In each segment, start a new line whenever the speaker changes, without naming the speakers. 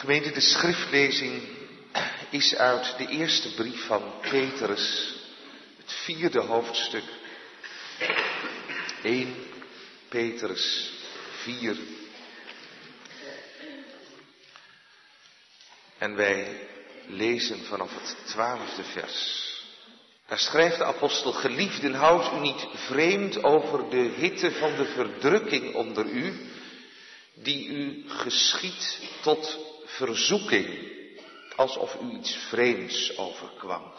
Gemeente, de schriftlezing is uit de eerste brief van Petrus, het vierde hoofdstuk. 1 Petrus 4. En wij lezen vanaf het twaalfde vers. Daar schrijft de apostel, geliefden, houd u niet vreemd over de hitte van de verdrukking onder u, die u geschiet tot verzoeking, alsof u iets vreemds overkwam.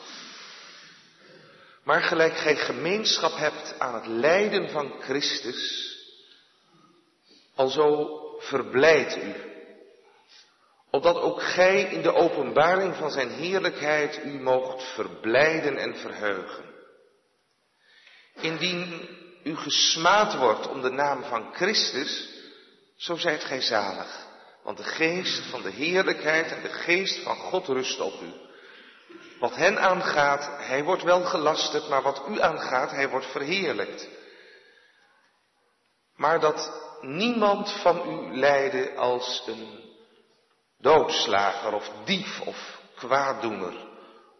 Maar gelijk gij gemeenschap hebt aan het lijden van Christus, alzo verblijdt u, opdat ook gij in de openbaring van zijn heerlijkheid u moogt verblijden en verheugen. Indien u gesmaad wordt om de naam van Christus, zo zijt gij zalig. Want de geest van de heerlijkheid en de geest van God rust op u. Wat hen aangaat, hij wordt wel gelasterd, maar wat u aangaat, hij wordt verheerlijkt. Maar dat niemand van u lijde als een doodslager of dief of kwaaddoener,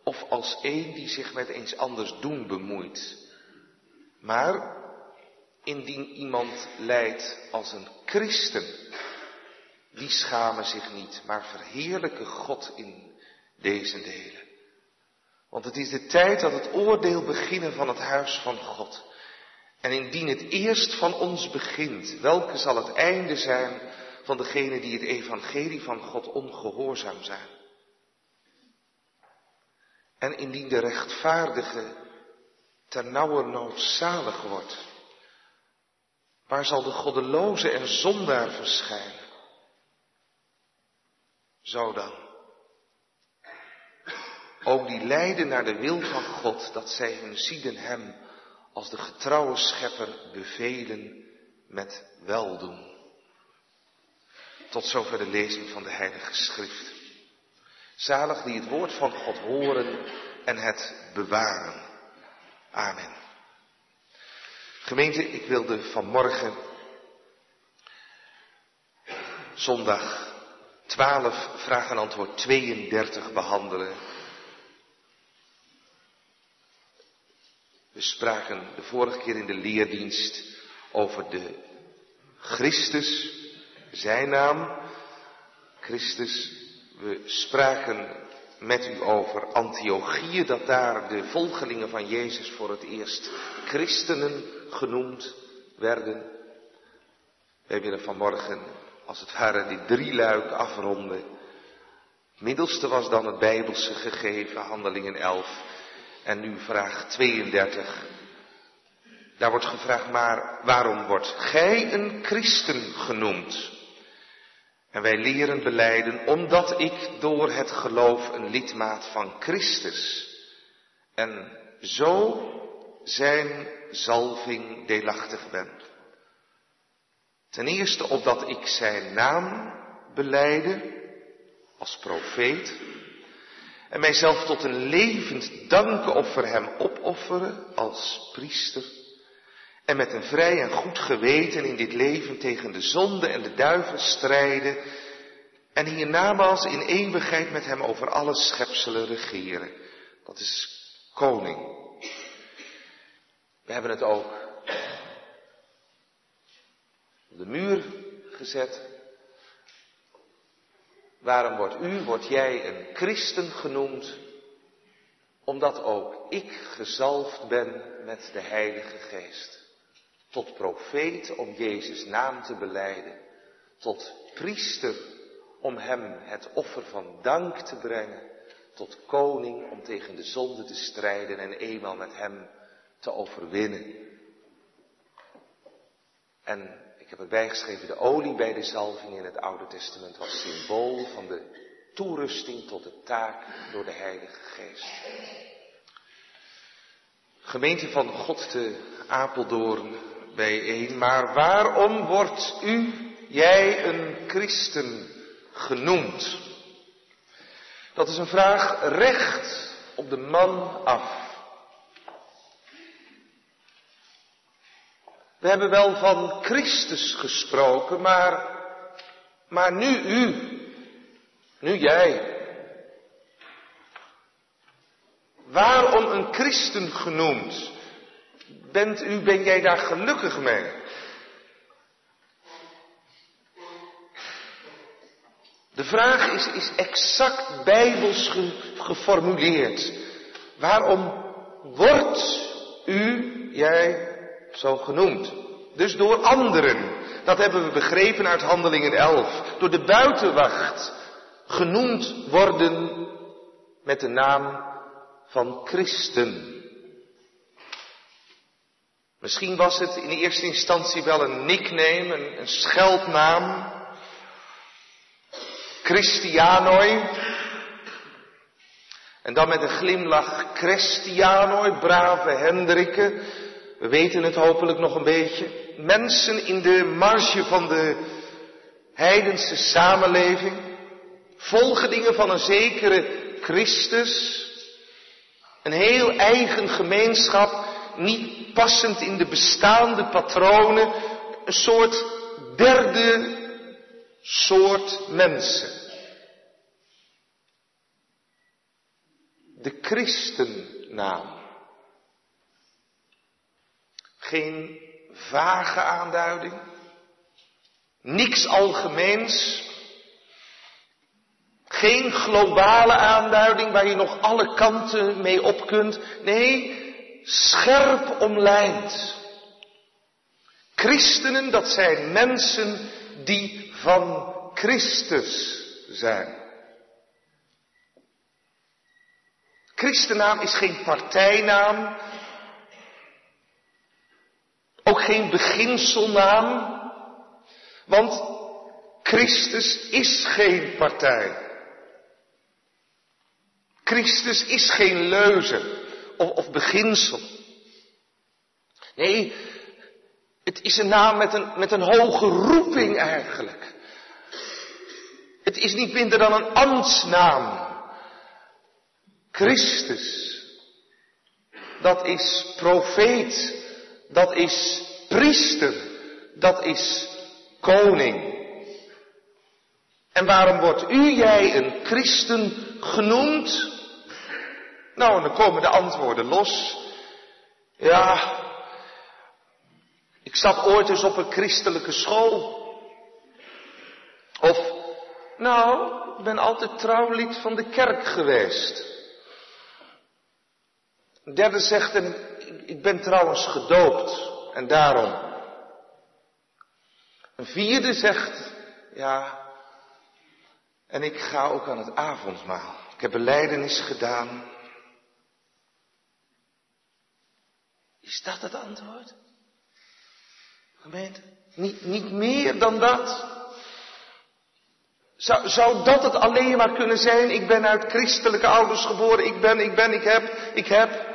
of als een die zich met eens anders doen bemoeit. Maar indien iemand lijdt als een christen, die schamen zich niet, maar verheerlijken God in deze delen. Want het is de tijd dat het oordeel beginnen van het huis van God. En indien het eerst van ons begint, welke zal het einde zijn van degenen die het evangelie van God ongehoorzaam zijn? En indien de rechtvaardige ternauwernood zalig wordt, waar zal de goddeloze en zondaar verschijnen? Zo dan. Ook die lijden naar de wil van God, dat zij hun zielen hem als de getrouwe schepper bevelen met weldoen. Tot zover de lezing van de Heilige Schrift. Zalig die het woord van God horen en het bewaren. Amen. Gemeente, ik wilde vanmorgen, zondag 12, vraag en antwoord 32 behandelen. We spraken de vorige keer in de leerdienst over de Christus, zijn naam, Christus. We spraken met u over Antiochië, dat daar de volgelingen van Jezus voor het eerst christenen genoemd werden. Wij willen vanmorgen als het ware die drie luik afronden. Middelste was dan het Bijbelse gegeven, handelingen 11. En nu vraag 32. Daar wordt gevraagd, maar waarom wordt gij een christen genoemd? En wij leren beleiden, omdat ik door het geloof een lidmaat van Christus en zo zijn zalving deelachtig ben. Ten eerste opdat ik zijn naam beleide als profeet en mijzelf tot een levend dankenoffer hem opofferen als priester en met een vrij en goed geweten in dit leven tegen de zonde en de duivel strijden en hiernamaals in eeuwigheid met hem over alle schepselen regeren. Dat is koning. We hebben het ook de muur gezet. Waarom wordt u, wordt jij een christen genoemd? Omdat ook ik gezalfd ben met de Heilige Geest. Tot profeet om Jezus naam te beleiden. Tot priester om hem het offer van dank te brengen. Tot koning om tegen de zonde te strijden en eenmaal met hem te overwinnen. En heb erbij geschreven, de olie bij de zalving in het Oude Testament was symbool van de toerusting tot de taak door de Heilige Geest. Gemeente van God te Apeldoorn bijeen, maar waarom wordt u, jij, een christen genoemd? Dat is een vraag recht op de man af. We hebben wel van Christus gesproken, maar, maar nu u. Nu jij. Waarom een christen genoemd? Bent u, ben jij daar gelukkig mee? De vraag is, is exact bijbels geformuleerd. Waarom wordt u, jij, zo genoemd? Dus door anderen. Dat hebben we begrepen uit Handelingen 11. Door de buitenwacht genoemd worden met de naam van christen. Misschien was het in eerste instantie wel een nickname, een, een scheldnaam. Christianoi. En dan met een glimlach Christianoi, brave Hendrikke. We weten het hopelijk nog een beetje. Mensen in de marge van de heidense samenleving. Volgelingen van een zekere Christus. Een heel eigen gemeenschap, niet passend in de bestaande patronen. Een soort derde soort mensen. De christennaam. Geen vage aanduiding. Niks algemeens. Geen globale aanduiding waar je nog alle kanten mee op kunt. Nee, scherp omlijnd. Christenen, dat zijn mensen die van Christus zijn. Christennaam is geen partijnaam, ook geen beginselnaam, want Christus is geen partij. Christus is geen leuze of, of beginsel. Nee, het is een naam met een, met een hoge roeping eigenlijk. Het is niet minder dan een ambtsnaam. Christus. Dat is profeet. Dat is priester. Dat is koning. En waarom wordt u, jij, een christen genoemd? Nou, dan komen de antwoorden los. Ja, ik zat ooit eens op een christelijke school. Of, nou, ik ben altijd trouwlid van de kerk geweest. Een derde zegt, en ik ben trouwens gedoopt en daarom. Een vierde zegt, ja, en ik ga ook aan het avondmaal. Ik heb beleidenis gedaan. Is dat het antwoord? Gemeente, niet, niet meer dan dat. Zou, zou dat het alleen maar kunnen zijn? Ik ben uit christelijke ouders geboren. Ik ben, ik ben, ik heb, ik heb.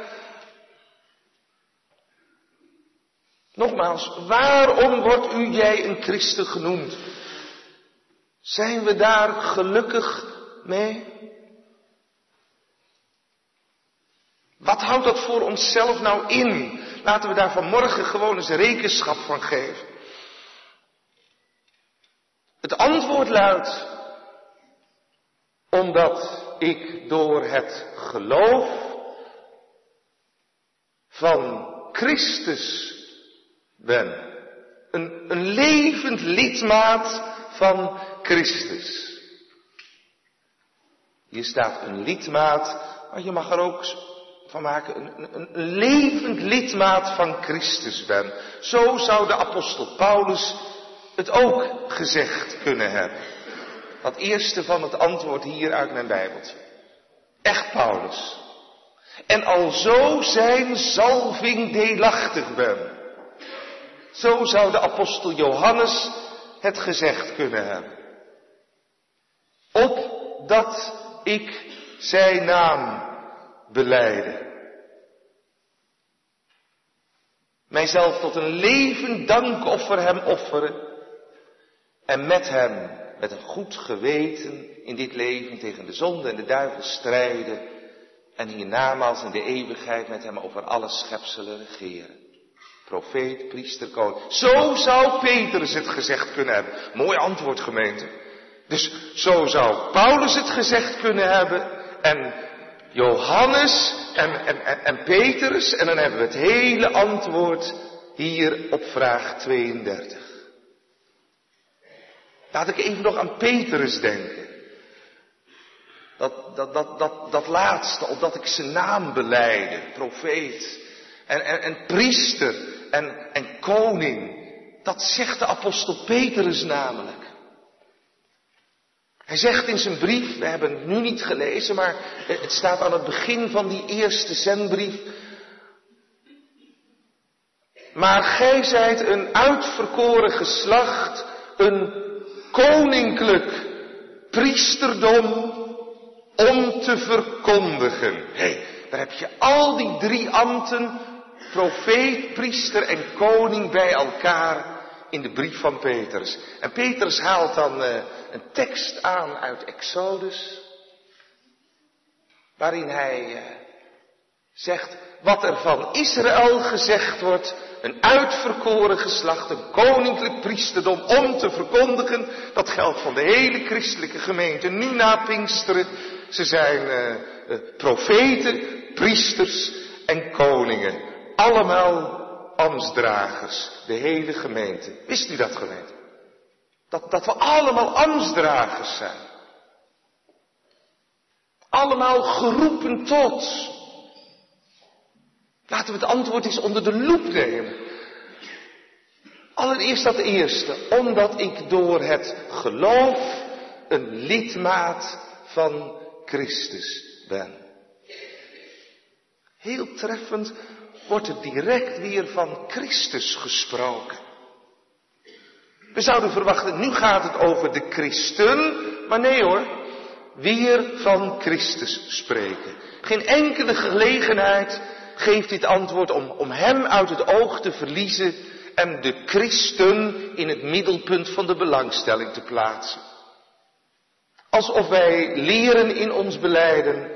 Nogmaals, waarom wordt u jij een christen genoemd? Zijn we daar gelukkig mee? Wat houdt dat voor onszelf nou in? Laten we daar vanmorgen gewoon eens rekenschap van geven. Het antwoord luidt, omdat ik door het geloof van Christus ben. Een, een levend lidmaat van Christus. Hier staat een lidmaat, maar je mag er ook van maken, een, een, levend lidmaat van Christus ben. Zo zou de apostel Paulus het ook gezegd kunnen hebben. Dat eerste van het antwoord hier uit mijn Bijbeltje. Echt Paulus. En al zo zijn zalving deelachtig ben. Zo zou de apostel Johannes het gezegd kunnen hebben. Opdat ik zijn naam beleiden. Mijzelf tot een levend dankoffer hem offeren. En met hem, met een goed geweten in dit leven tegen de zonde en de duivel strijden. En hiernamaals in de eeuwigheid met hem over alle schepselen regeren. Profeet, priester, koning. Zo zou Petrus het gezegd kunnen hebben. Mooi antwoord gemeente. Dus zo zou Paulus het gezegd kunnen hebben en Johannes en, en, en, Petrus en dan hebben we het hele antwoord hier op vraag 32. Laat ik even nog aan Petrus denken. Dat, dat, dat, dat, dat laatste, opdat ik zijn naam beleide, profeet en, en, en priester en, koning. Dat zegt de apostel Petrus namelijk. Hij zegt in zijn brief, we hebben het nu niet gelezen, maar het staat aan het begin van die eerste zendbrief. Maar gij zijt een uitverkoren geslacht, een koninklijk priesterdom om te verkondigen. Hé, daar heb je al die drie ambten, profeet, priester en koning bij elkaar in de brief van Petrus. En Petrus haalt dan uh, een tekst aan uit Exodus, waarin hij uh, zegt wat er van Israël gezegd wordt, een uitverkoren geslacht, een koninklijk priesterdom om te verkondigen, dat geldt van de hele christelijke gemeente, nu na Pinksteren. Ze zijn uh, profeten, priesters en koningen. Allemaal ambtsdragers, de hele gemeente. Wist u dat gemeente? Dat, dat we allemaal ambtsdragers zijn. Allemaal geroepen tot. Laten we het antwoord eens onder de loep nemen. Allereerst dat eerste, omdat ik door het geloof een lidmaat van Christus ben. Heel treffend wordt er direct weer van Christus gesproken. We zouden verwachten, nu gaat het over de christen, maar nee hoor, weer van Christus spreken. Geen enkele gelegenheid geeft dit antwoord om, om hem uit het oog te verliezen en de christen in het middelpunt van de belangstelling te plaatsen. Alsof wij leren in ons beleiden,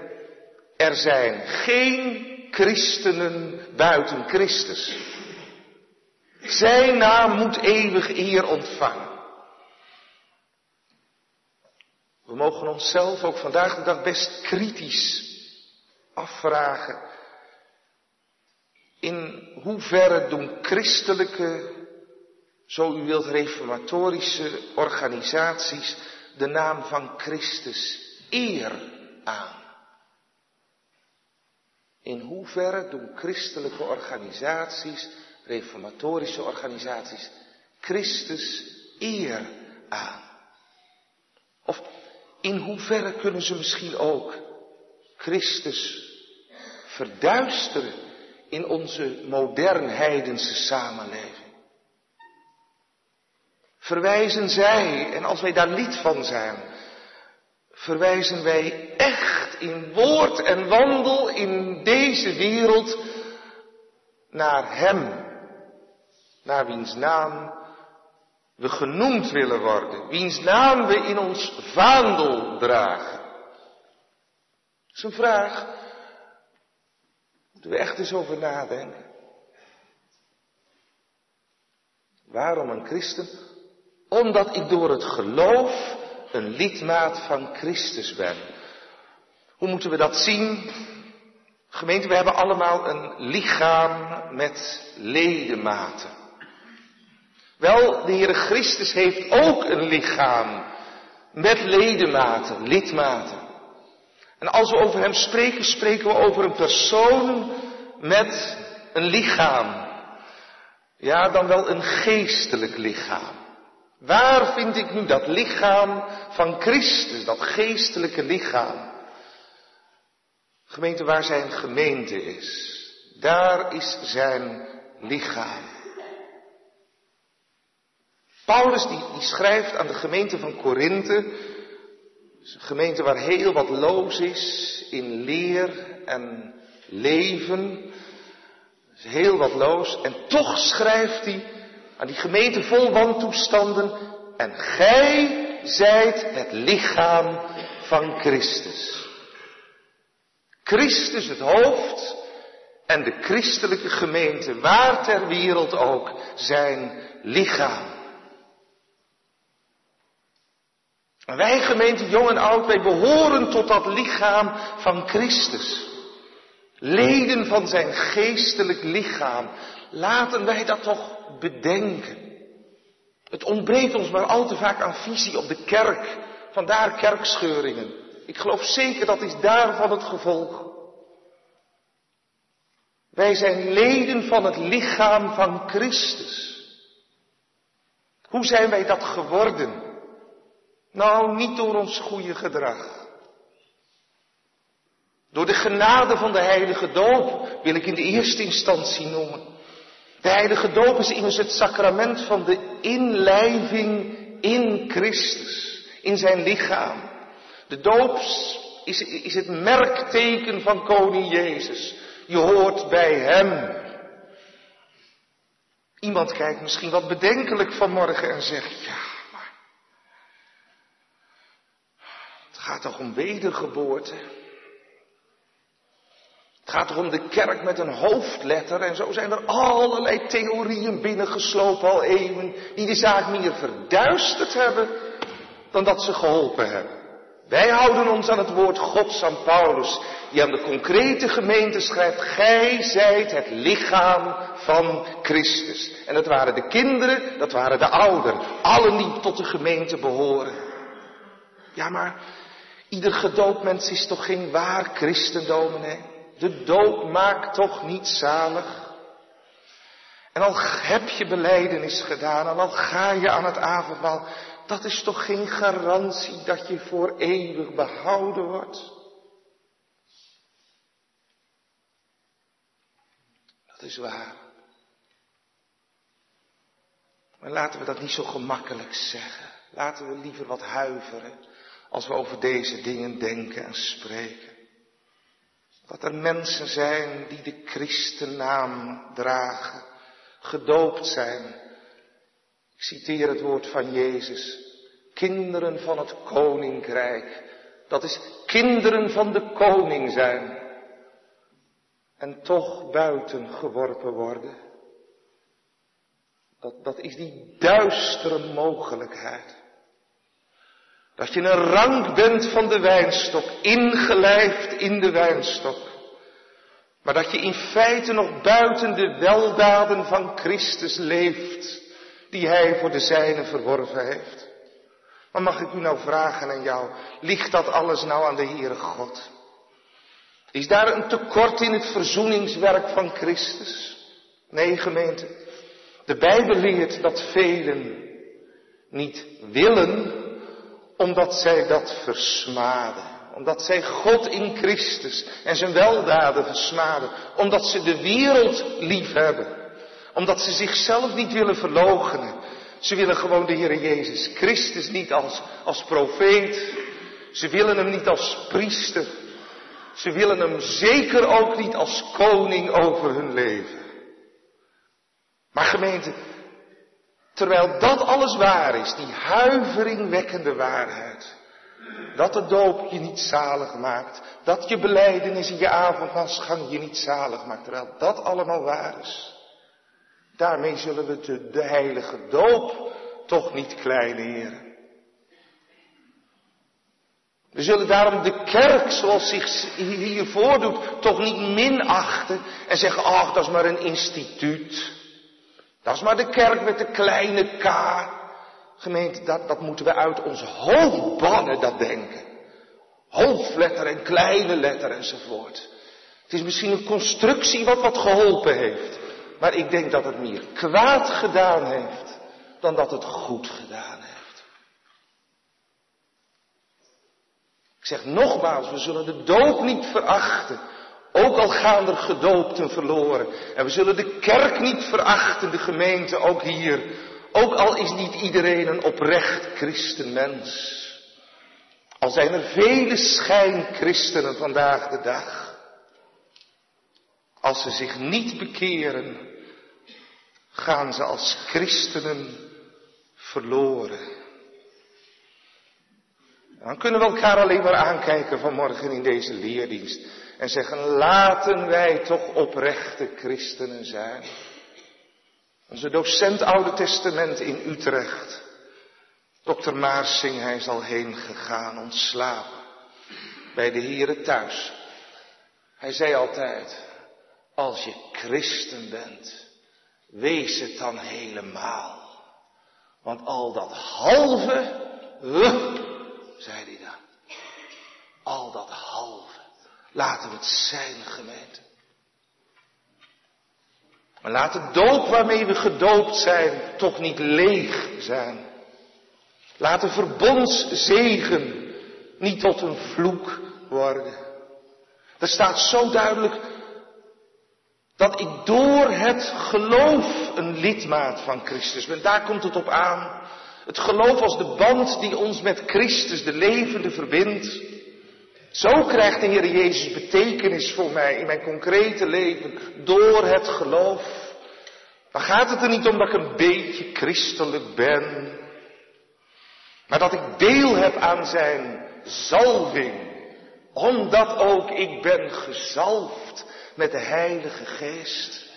er zijn geen christenen buiten Christus. Zijn naam moet eeuwig eer ontvangen. We mogen onszelf ook vandaag de dag best kritisch afvragen. In hoeverre doen christelijke, zo u wilt, reformatorische organisaties de naam van Christus eer aan? In hoeverre doen christelijke organisaties, reformatorische organisaties, Christus eer aan? Of in hoeverre kunnen ze misschien ook Christus verduisteren in onze modern heidense samenleving? Verwijzen zij, en als wij daar lid van zijn, verwijzen wij echt in woord en wandel in deze wereld naar Hem, naar wiens naam we genoemd willen worden, wiens naam we in ons vaandel dragen. Dat is een vraag, moeten we echt eens over nadenken. Waarom een christen? Omdat ik door het geloof een lidmaat van Christus ben. Hoe moeten we dat zien? Gemeente, we hebben allemaal een lichaam met ledematen. Wel, de Heere Christus heeft ook een lichaam met ledematen, lidmaten. En als we over Hem spreken, spreken we over een persoon met een lichaam. Ja, dan wel een geestelijk lichaam. Waar vind ik nu dat lichaam van Christus, dat geestelijke lichaam? Gemeente waar zijn gemeente is, daar is zijn lichaam. Paulus die, die schrijft aan de gemeente van Korinthe, een gemeente waar heel wat loos is in leer en leven, heel wat loos, en toch schrijft hij aan die gemeente vol wantoestanden. En gij zijt het lichaam van Christus. Christus het hoofd en de christelijke gemeente, waar ter wereld ook, zijn lichaam. Wij gemeente jong en oud, wij behoren tot dat lichaam van Christus. Leden van zijn geestelijk lichaam. Laten wij dat toch bedenken. Het ontbreekt ons maar al te vaak aan visie op de kerk. Vandaar kerkscheuringen. Ik geloof zeker dat is daarvan het gevolg. Wij zijn leden van het lichaam van Christus. Hoe zijn wij dat geworden? Nou, niet door ons goede gedrag. Door de genade van de heilige doop wil ik in de eerste instantie noemen. De heilige doop is immers het sacrament van de inlijving in Christus, in zijn lichaam. De doop is, is het merkteken van koning Jezus. Je hoort bij hem. Iemand kijkt misschien wat bedenkelijk vanmorgen en zegt, ja, maar het gaat toch om wedergeboorte? Het gaat toch om de kerk met een hoofdletter en zo zijn er allerlei theorieën binnengeslopen al eeuwen die de zaak meer verduisterd hebben dan dat ze geholpen hebben. Wij houden ons aan het woord Gods aan Paulus, die aan de concrete gemeente schrijft, gij zijt het lichaam van Christus. En dat waren de kinderen, dat waren de ouderen, allen die tot de gemeente behoren. Ja, maar ieder gedoopt mens is toch geen waar christendominee? De doop maakt toch niet zalig? En al heb je beleidenis gedaan, en al ga je aan het avondmaal, dat is toch geen garantie dat je voor eeuwig behouden wordt? Dat is waar. Maar laten we dat niet zo gemakkelijk zeggen. Laten we liever wat huiveren als we over deze dingen denken en spreken. Dat er mensen zijn die de christennaam dragen, gedoopt zijn ik citeer het woord van Jezus. Kinderen van het koninkrijk. Dat is kinderen van de koning zijn. En toch buiten geworpen worden. Dat, dat is die duistere mogelijkheid. Dat je een rank bent van de wijnstok, ingelijfd in de wijnstok. Maar dat je in feite nog buiten de weldaden van Christus leeft die hij voor de zijnen verworven heeft. Maar mag ik u nou vragen aan jou, ligt dat alles nou aan de Heere God? Is daar een tekort in het verzoeningswerk van Christus? Nee, gemeente. De Bijbel leert dat velen niet willen, omdat zij dat versmaden. Omdat zij God in Christus en zijn weldaden versmaden. Omdat ze de wereld lief hebben omdat ze zichzelf niet willen verloochenen. Ze willen gewoon de Heer Jezus Christus niet als, als profeet. Ze willen hem niet als priester. Ze willen hem zeker ook niet als koning over hun leven. Maar gemeente, terwijl dat alles waar is, die huiveringwekkende waarheid, dat de doop je niet zalig maakt, dat je beleidenis in je avondmaalsgang je niet zalig maakt, terwijl dat allemaal waar is, Daarmee zullen we de, de heilige doop toch niet kleineren. We zullen daarom de kerk zoals zich hier voordoet toch niet minachten en zeggen, ach dat is maar een instituut. Dat is maar de kerk met de kleine K. Gemeente, dat, dat moeten we uit ons hoofd bannen, dat denken. Hoofdletter en kleine letter enzovoort. Het is misschien een constructie wat wat geholpen heeft. Maar ik denk dat het meer kwaad gedaan heeft dan dat het goed gedaan heeft. Ik zeg nogmaals, we zullen de doop niet verachten. Ook al gaan er gedoopten verloren. En we zullen de kerk niet verachten, de gemeente ook hier. Ook al is niet iedereen een oprecht christenmens. Al zijn er vele schijnchristenen vandaag de dag. Als ze zich niet bekeren, gaan ze als christenen verloren. Dan kunnen we elkaar alleen maar aankijken vanmorgen in deze leerdienst en zeggen, laten wij toch oprechte christenen zijn. Onze docent Oude Testament in Utrecht, Dokter Maarsing, hij is al heen gegaan, ontslapen. Bij de Here thuis. Hij zei altijd, als je christen bent, wees het dan helemaal. Want al dat halve, zei hij dan. Al dat halve, laten we het zijn gemeente. Maar laat de doop waarmee we gedoopt zijn toch niet leeg zijn. Laat de verbondszegen niet tot een vloek worden. Er staat zo duidelijk dat ik door het geloof een lidmaat van Christus ben. Daar komt het op aan. Het geloof als de band die ons met Christus, de levende, verbindt. Zo krijgt de Heer Jezus betekenis voor mij in mijn concrete leven door het geloof. Dan gaat het er niet om dat ik een beetje christelijk ben, maar dat ik deel heb aan zijn zalving, omdat ook ik ben gezalfd met de Heilige Geest.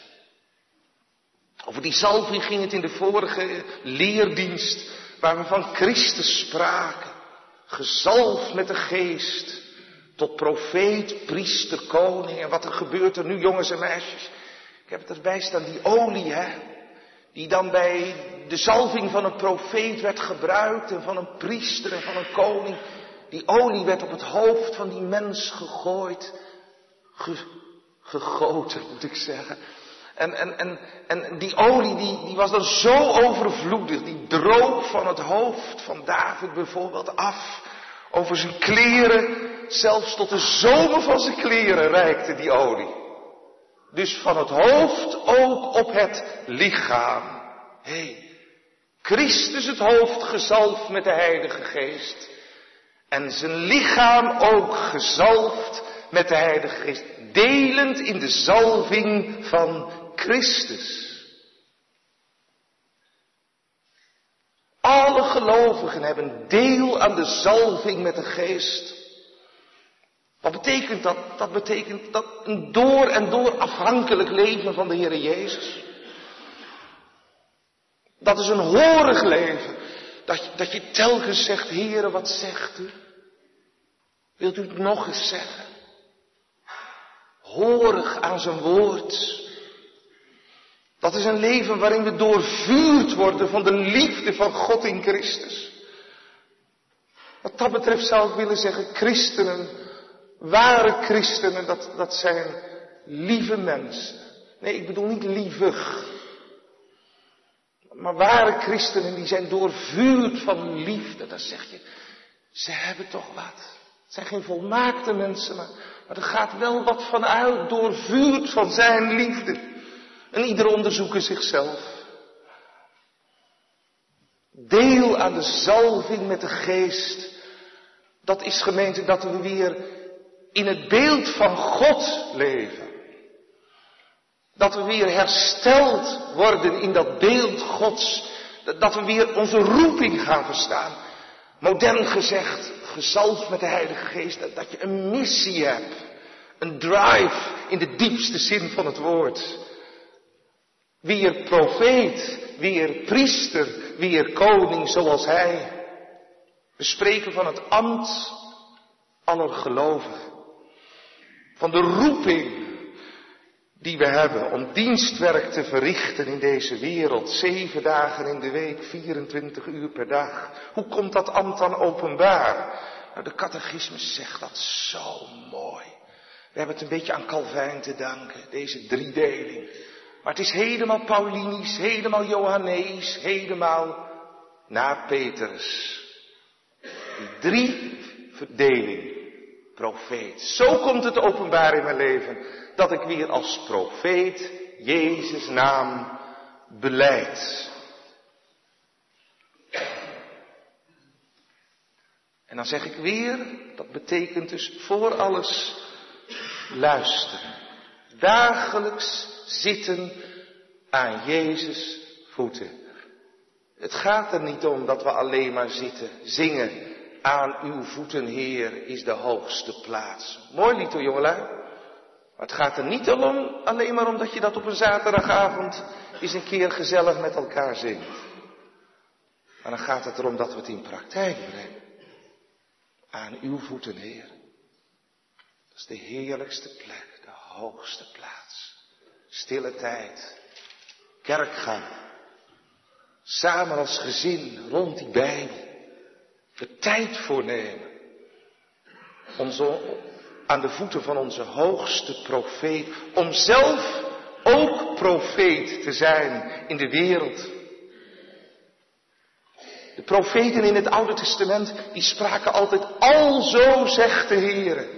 Over die zalving ging het in de vorige leerdienst, waar we van Christus spraken. Gezalfd met de Geest, tot profeet, priester, koning. En wat er gebeurt er nu, jongens en meisjes? Ik heb het erbij staan, die olie, hè? Die dan bij de zalving van een profeet werd gebruikt en van een priester en van een koning. Die olie werd op het hoofd van die mens gegooid. gegoten, moet ik zeggen. En, en, en, en die olie die, die was dan zo overvloedig. Die droop van het hoofd van David bijvoorbeeld af. Over zijn kleren. Zelfs tot de zomer van zijn kleren reikte die olie. Dus van het hoofd ook op het lichaam. Hé, hey, Christus het hoofd gezalfd met de Heilige Geest. En zijn lichaam ook gezalfd met de Heilige Geest. Delend in de zalving van Christus. Alle gelovigen hebben deel aan de zalving met de Geest. Wat betekent dat? Dat betekent dat een door en door afhankelijk leven van de Heer Jezus. Dat is een horig leven. Dat dat je telkens zegt, Heere, wat zegt u? Wilt u het nog eens zeggen? Horig aan zijn woord. Dat is een leven waarin we doorvuurd worden van de liefde van God in Christus. Wat dat betreft zou ik willen zeggen, christenen Ware christenen, dat, dat zijn lieve mensen. Nee, ik bedoel niet lievig. Maar ware christenen, die zijn doorvuurd van liefde. Dan zeg je, ze hebben toch wat. Het zijn geen volmaakte mensen, maar, maar er gaat wel wat van uit. Doorvuurd van zijn liefde. En ieder onderzoeken zichzelf. Deel aan de zalving met de geest. Dat is gemeente dat we weer in het beeld van God leven. Dat we weer hersteld worden in dat beeld Gods. Dat we weer onze roeping gaan verstaan. Modern gezegd, gezalfd met de Heilige Geest, dat je een missie hebt. Een drive in de diepste zin van het woord. Weer profeet, weer priester, weer koning zoals hij. We spreken van het ambt aller gelovigen. Van de roeping die we hebben om dienstwerk te verrichten in deze wereld. Zeven dagen in de week, 24 uur per dag. Hoe komt dat ambt dan openbaar? Nou, de catechismus zegt dat zo mooi. We hebben het een beetje aan Calvijn te danken, deze driedeling. Maar het is helemaal Paulinisch, helemaal Johannees, helemaal na Petrus. Die drie verdeling profeet. Zo komt het openbaar in mijn leven dat ik weer als profeet Jezus naam beleid. En dan zeg ik weer, dat betekent dus voor alles luisteren. Dagelijks zitten aan Jezus voeten. Het gaat er niet om dat we alleen maar zitten, zingen aan uw voeten, Heer, is de hoogste plaats. Mooi lied hoor, jongelui. Maar het gaat er niet om, alleen maar omdat je dat op een zaterdagavond eens een keer gezellig met elkaar zingt. Maar dan gaat het erom dat we het in praktijk brengen. Aan uw voeten, Heer. Dat is de heerlijkste plek, de hoogste plaats. Stille tijd, kerkgang. Samen als gezin rond die Bijbel. De tijd voornemen. Om zo aan de voeten van onze hoogste profeet. Om zelf ook profeet te zijn in de wereld. De profeten in het Oude Testament, die spraken altijd al zo zegt de Heer.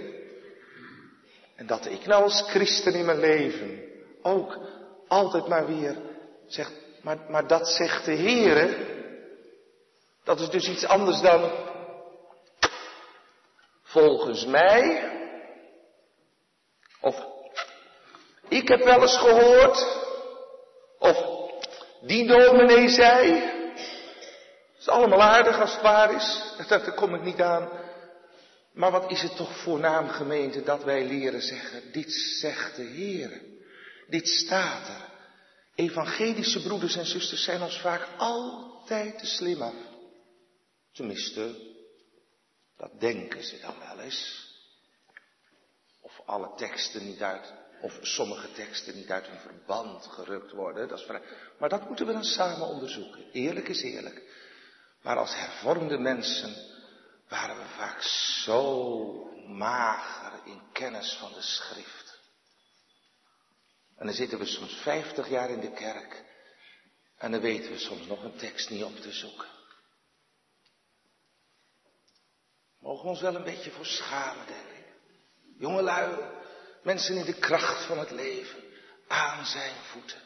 En dat ik nou als christen in mijn leven ook altijd maar weer zeg, maar, maar dat zegt de Heer. Dat is dus iets anders dan volgens mij. Of ik heb wel eens gehoord. Of die dominee zei is allemaal aardig als het waar is. Daar kom ik niet aan. Maar wat is het toch voornaam gemeente dat wij leren zeggen, dit zegt de Heer. Dit staat er. Evangelische broeders en zusters zijn ons vaak altijd te slim af. Tenminste, dat denken ze dan wel eens. Of alle teksten niet uit, of sommige teksten niet uit hun verband gerukt worden. Dat is vrij. Maar dat moeten we dan samen onderzoeken. Eerlijk is eerlijk. Maar als hervormde mensen waren we vaak zo mager in kennis van de schrift. En dan zitten we soms vijftig jaar in de kerk en dan weten we soms nog een tekst niet op te zoeken. Mogen we ons wel een beetje voor schamen, denk ik. Jongelui, mensen in de kracht van het leven, aan zijn voeten.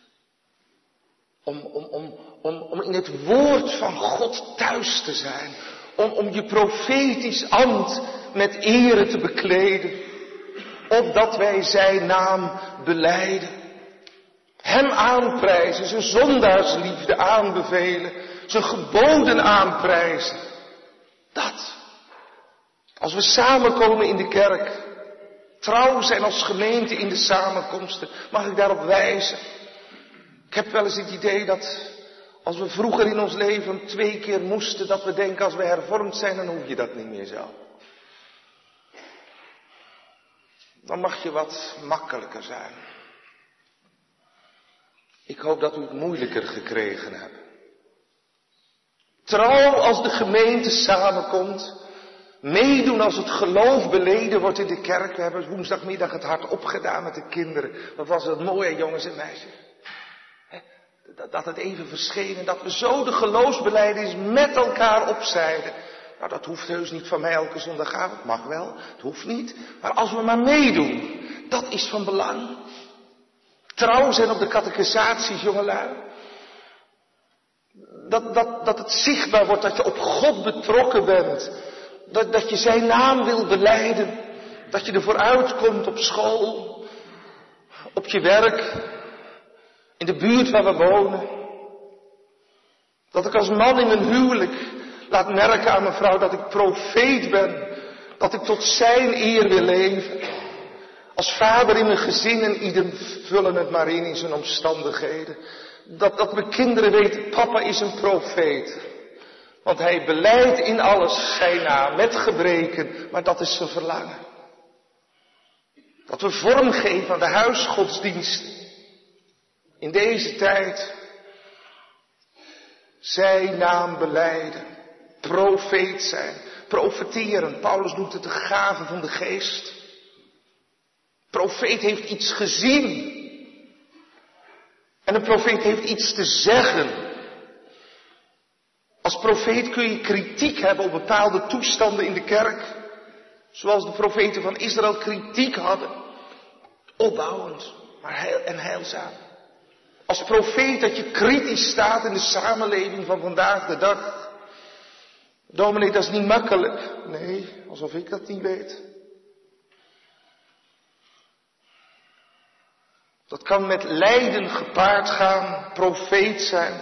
Om, om, om, om, om in het woord van God thuis te zijn. Om, om je profetisch ambt met ere te bekleden. Opdat wij zijn naam beleiden. Hem aanprijzen, zijn zondaarsliefde aanbevelen, zijn geboden aanprijzen. Dat. Als we samenkomen in de kerk, trouw zijn als gemeente in de samenkomsten, mag ik daarop wijzen. Ik heb wel eens het idee dat als we vroeger in ons leven twee keer moesten, dat we denken als we hervormd zijn, dan hoef je dat niet meer zo. Dan mag je wat makkelijker zijn. Ik hoop dat u het moeilijker gekregen hebt. Trouw als de gemeente samenkomt. Meedoen als het geloof beleden wordt in de kerk. We hebben woensdagmiddag het hart opgedaan met de kinderen. Wat was het mooie jongens en meisjes dat het even verscheen en dat we zo de geloofsbeleidings met elkaar opzeiden. Nou, dat hoeft heus niet van mij elke zondagavond, mag wel, het hoeft niet. Maar als we maar meedoen, dat is van belang. Trouw zijn op de catechisaties, jongelui. Dat, dat, dat het zichtbaar wordt dat je op God betrokken bent. Dat, dat je zijn naam wil beleiden. Dat je ervoor uitkomt op school, op je werk, in de buurt waar we wonen. Dat ik als man in mijn huwelijk laat merken aan mijn vrouw dat ik profeet ben. Dat ik tot zijn eer wil leven. Als vader in mijn gezin en ieder vullen het maar in in zijn omstandigheden. Dat, dat mijn kinderen weten, papa is een profeet. Want hij beleidt in alles zijn naam, met gebreken, maar dat is zijn verlangen. Dat we vormgeven aan de huisgodsdienst in deze tijd zijn naam beleiden, profeet zijn, profeteren. Paulus noemt het de gave van de geest. Profeet heeft iets gezien. En een profeet heeft iets te zeggen. Als profeet kun je kritiek hebben op bepaalde toestanden in de kerk. Zoals de profeten van Israël kritiek hadden. Opbouwend, maar en heilzaam. Als profeet dat je kritisch staat in de samenleving van vandaag de dag. Dominee, dat is niet makkelijk. Nee, alsof ik dat niet weet. Dat kan met lijden gepaard gaan, profeet zijn.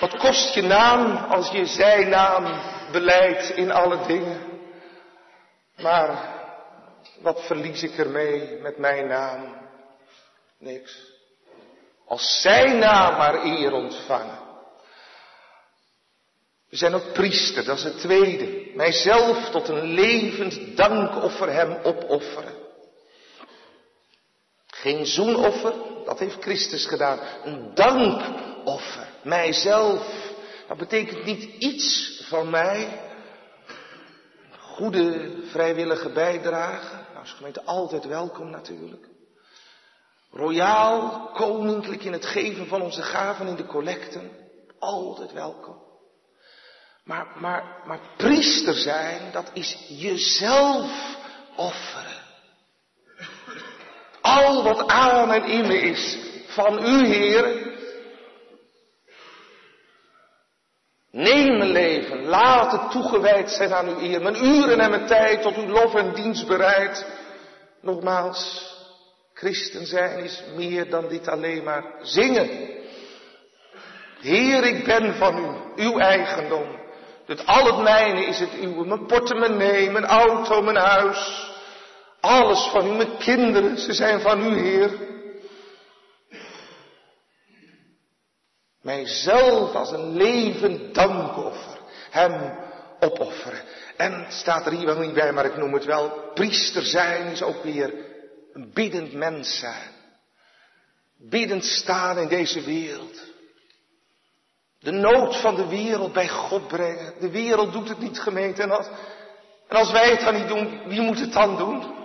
Wat kost je naam als je zijn naam beleidt in alle dingen? Maar wat verlies ik ermee met mijn naam? Niks. Als zijn naam maar eer ontvangen. We zijn ook priester, dat is het tweede. Mijzelf tot een levend dankoffer hem opofferen. Geen zoenoffer, dat heeft Christus gedaan. Een dankoffer, mijzelf. Dat betekent niet iets van mij. Goede vrijwillige bijdrage. Nou is gemeente altijd welkom natuurlijk. Royaal, koninklijk in het geven van onze gaven in de collecten. Altijd welkom. Maar, maar, maar priester zijn, dat is jezelf offeren. Al wat aan en in me is van u, Heer. Neem mijn leven, laat het toegewijd zijn aan uw eer. Mijn uren en mijn tijd tot uw lof en dienst bereid. Nogmaals, christen zijn is meer dan dit alleen maar zingen. Heer, ik ben van u, uw eigendom. Het al het mijne is het uwe. Mijn portemonnee, mijn auto, mijn huis. Alles van u, mijn kinderen, ze zijn van u, Heer. Mijzelf als een levend dankoffer. Hem opofferen. En staat er hier wel niet bij, maar ik noem het wel. Priester zijn is ook weer een biddend mens zijn. Biddend staan in deze wereld. De nood van de wereld bij God brengen. De wereld doet het niet gemeente. En als, en als wij het dan niet doen, wie moet het dan doen?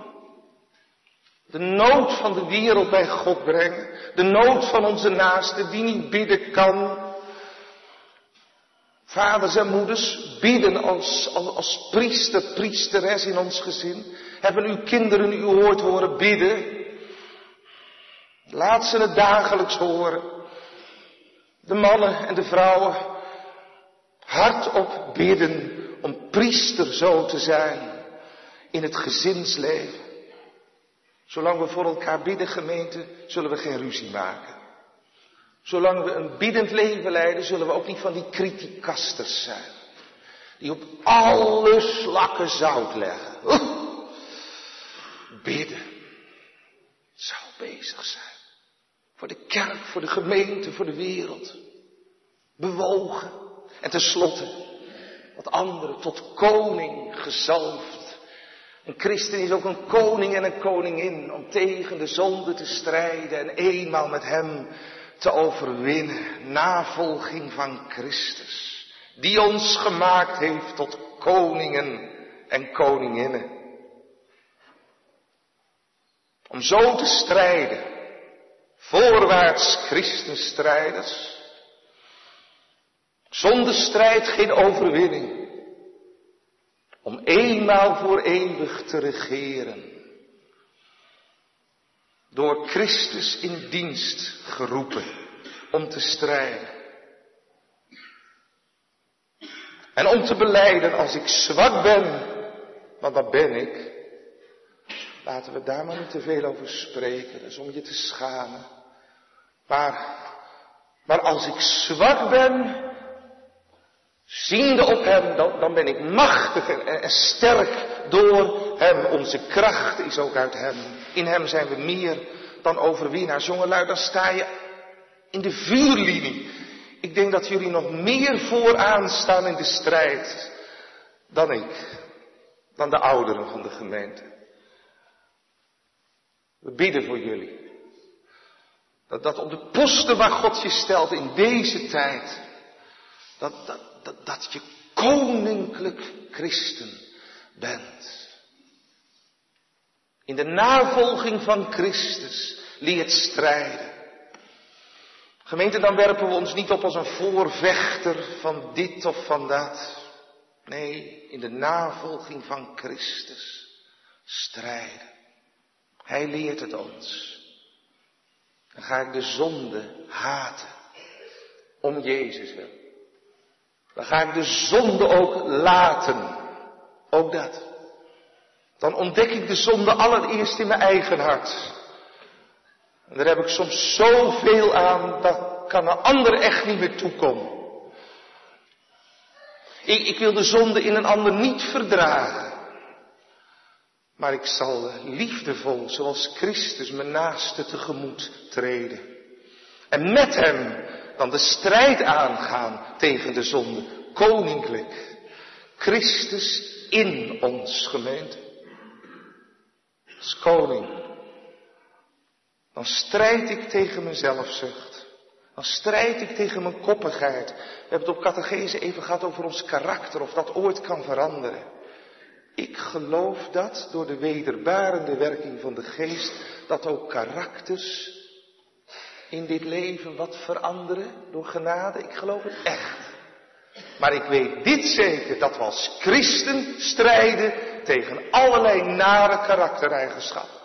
De nood van de wereld bij God brengen. De nood van onze naaste die niet bidden kan. Vaders en moeders bidden als, als, als priester, priesteres in ons gezin. Hebben uw kinderen u hoort horen bidden? Laat ze het dagelijks horen. De mannen en de vrouwen hardop bidden om priester zo te zijn in het gezinsleven. Zolang we voor elkaar bidden, gemeente, zullen we geen ruzie maken. Zolang we een biddend leven leiden, zullen we ook niet van die criticasters zijn. Die op alle slakken zout leggen. Bidden. Zou bezig zijn. Voor de kerk, voor de gemeente, voor de wereld. Bewogen. En tenslotte, wat anderen tot koning gezalfd. Een christen is ook een koning en een koningin om tegen de zonde te strijden en eenmaal met hem te overwinnen. Navolging van Christus, die ons gemaakt heeft tot koningen en koninginnen. Om zo te strijden Voorwaarts christenstrijders. Zonder strijd geen overwinning. Om eenmaal voor eeuwig te regeren. Door Christus in dienst geroepen om te strijden. En om te beleiden als ik zwak ben, want dat ben ik, Laten we daar maar niet te veel over spreken. Is om je te schamen. Maar, maar als ik zwak ben, ziende op Hem, dan, dan ben ik machtig en, sterk door Hem. Onze kracht is ook uit Hem. In Hem zijn we meer dan overwinnaars. Jongelui, dan sta je in de vuurlinie. Ik denk dat jullie nog meer vooraan staan in de strijd dan ik, dan de ouderen van de gemeente. We bidden voor jullie. Dat, dat op de posten waar God je stelt in deze tijd, dat, dat, dat, je koninklijk christen bent. In de navolging van Christus leert strijden. Gemeente, dan werpen we ons niet op als een voorvechter van dit of van dat. Nee, in de navolging van Christus strijden. Hij leert het ons. Dan ga ik de zonde haten. Om Jezus wil. Dan ga ik de zonde ook laten. Ook dat. Dan ontdek ik de zonde allereerst in mijn eigen hart. En daar heb ik soms zoveel aan, dat kan een ander echt niet meer toekomen. Ik, ik wil de zonde in een ander niet verdragen. Maar ik zal liefdevol, zoals Christus, mijn naaste tegemoet treden. En met hem dan de strijd aangaan tegen de zonde. koninkrijk. Christus in ons gemeente. Als koning. Dan strijd ik tegen mijn zelfzucht. Dan strijd ik tegen mijn koppigheid. We hebben het op catechese even gehad over ons karakter, of dat ooit kan veranderen. Ik geloof dat door de wederbarende werking van de geest, dat ook karakters in dit leven wat veranderen door genade. Ik geloof het echt. Maar ik weet dit zeker, dat we als christen strijden tegen allerlei nare karaktereigenschappen.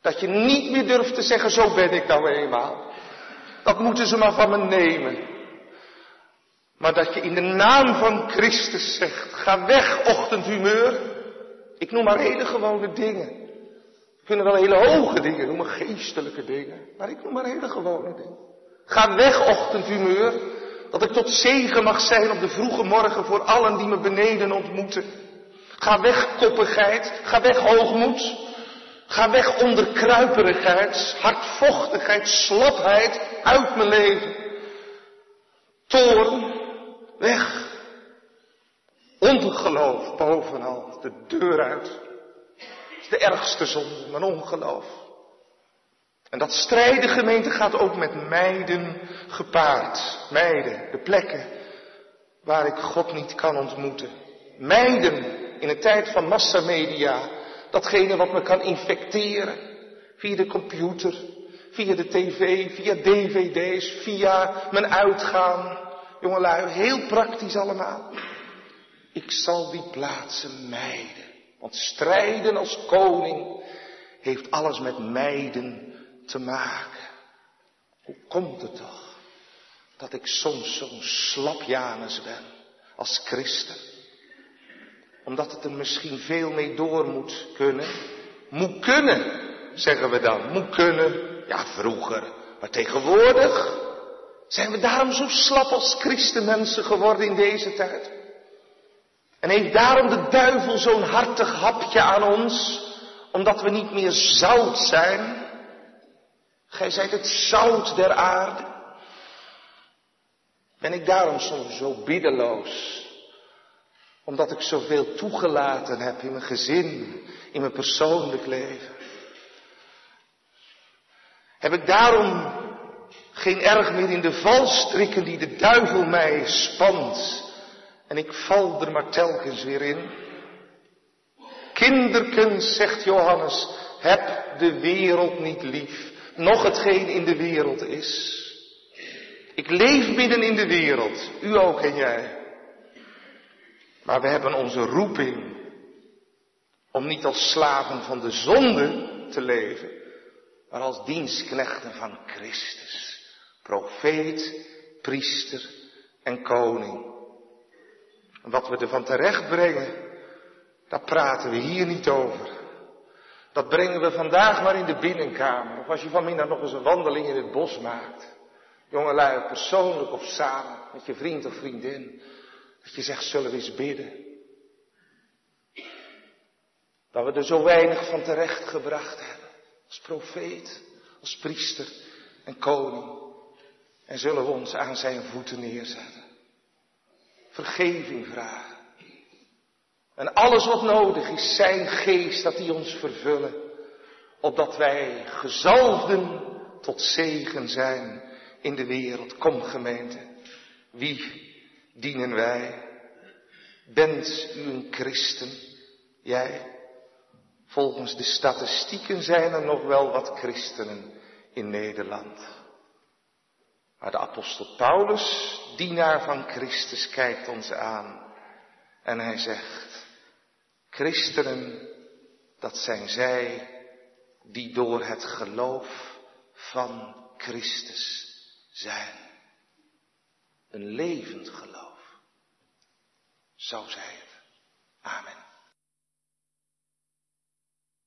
Dat je niet meer durft te zeggen, zo ben ik nou eenmaal. Dat moeten ze maar van me nemen. Maar dat je in de naam van Christus zegt, ga weg ochtendhumeur. Ik noem maar hele gewone dingen. We kunnen wel hele hoge dingen noemen, geestelijke dingen. Maar ik noem maar hele gewone dingen. Ga weg ochtendhumeur. Dat ik tot zegen mag zijn op de vroege morgen voor allen die me beneden ontmoeten. Ga weg koppigheid. Ga weg hoogmoed. Ga weg onderkruiperigheid, hardvochtigheid, slapheid uit mijn leven. Toorn, weg. Ongeloof bovenal, de deur uit. De ergste zonde, mijn ongeloof. En dat strijden gemeente gaat ook met meiden gepaard. Meiden, de plekken waar ik God niet kan ontmoeten. Meiden in een tijd van massamedia. Datgene wat me kan infecteren. Via de computer, via de tv, via dvd's, via mijn uitgaan. Jongelui, heel praktisch allemaal. Ik zal die plaatsen mijden. Want strijden als koning heeft alles met mijden te maken. Hoe komt het toch dat ik soms zo'n slapjanus ben als christen? Omdat het er misschien veel mee door moet kunnen. Moet kunnen, zeggen we dan. Moet kunnen. Ja, vroeger. Maar tegenwoordig zijn we daarom zo slap als christenmensen geworden in deze tijd. En heeft daarom de duivel zo'n hartig hapje aan ons, omdat we niet meer zout zijn. Gij zijt het zout der aarde. Ben ik daarom zo biddeloos? Omdat ik zoveel toegelaten heb in mijn gezin, in mijn persoonlijk leven. Heb ik daarom geen erg meer in de valstrikken die de duivel mij spant. En ik val er maar telkens weer in. Kinderkens, zegt Johannes, heb de wereld niet lief, nog hetgeen in de wereld is. Ik leef midden in de wereld, u ook en jij. Maar we hebben onze roeping om niet als slaven van de zonde te leven, maar als dienstknechten van Christus. Profeet, priester en koning. Wat we ervan terecht brengen, daar praten we hier niet over. Dat brengen we vandaag maar in de binnenkamer. Of als je vanmiddag nog eens een wandeling in het bos maakt. Jongelui, persoonlijk of samen met je vriend of vriendin. Dat je zegt, zullen we eens bidden. Dat we er zo weinig van terecht gebracht hebben. Als profeet, als priester en koning. En zullen we ons aan zijn voeten neerzetten. Vergeving vragen. En alles wat nodig is, zijn geest, dat hij ons vervullen. Opdat wij gezalfden tot zegen zijn in de wereld. Kom gemeente, wie dienen wij? Bent u een christen? Jij? Volgens de statistieken zijn er nog wel wat christenen in Nederland. Maar de apostel Paulus, dienaar van Christus, kijkt ons aan en hij zegt, christenen, dat zijn zij die door het geloof van Christus zijn. Een levend geloof. Zo zij het. Amen.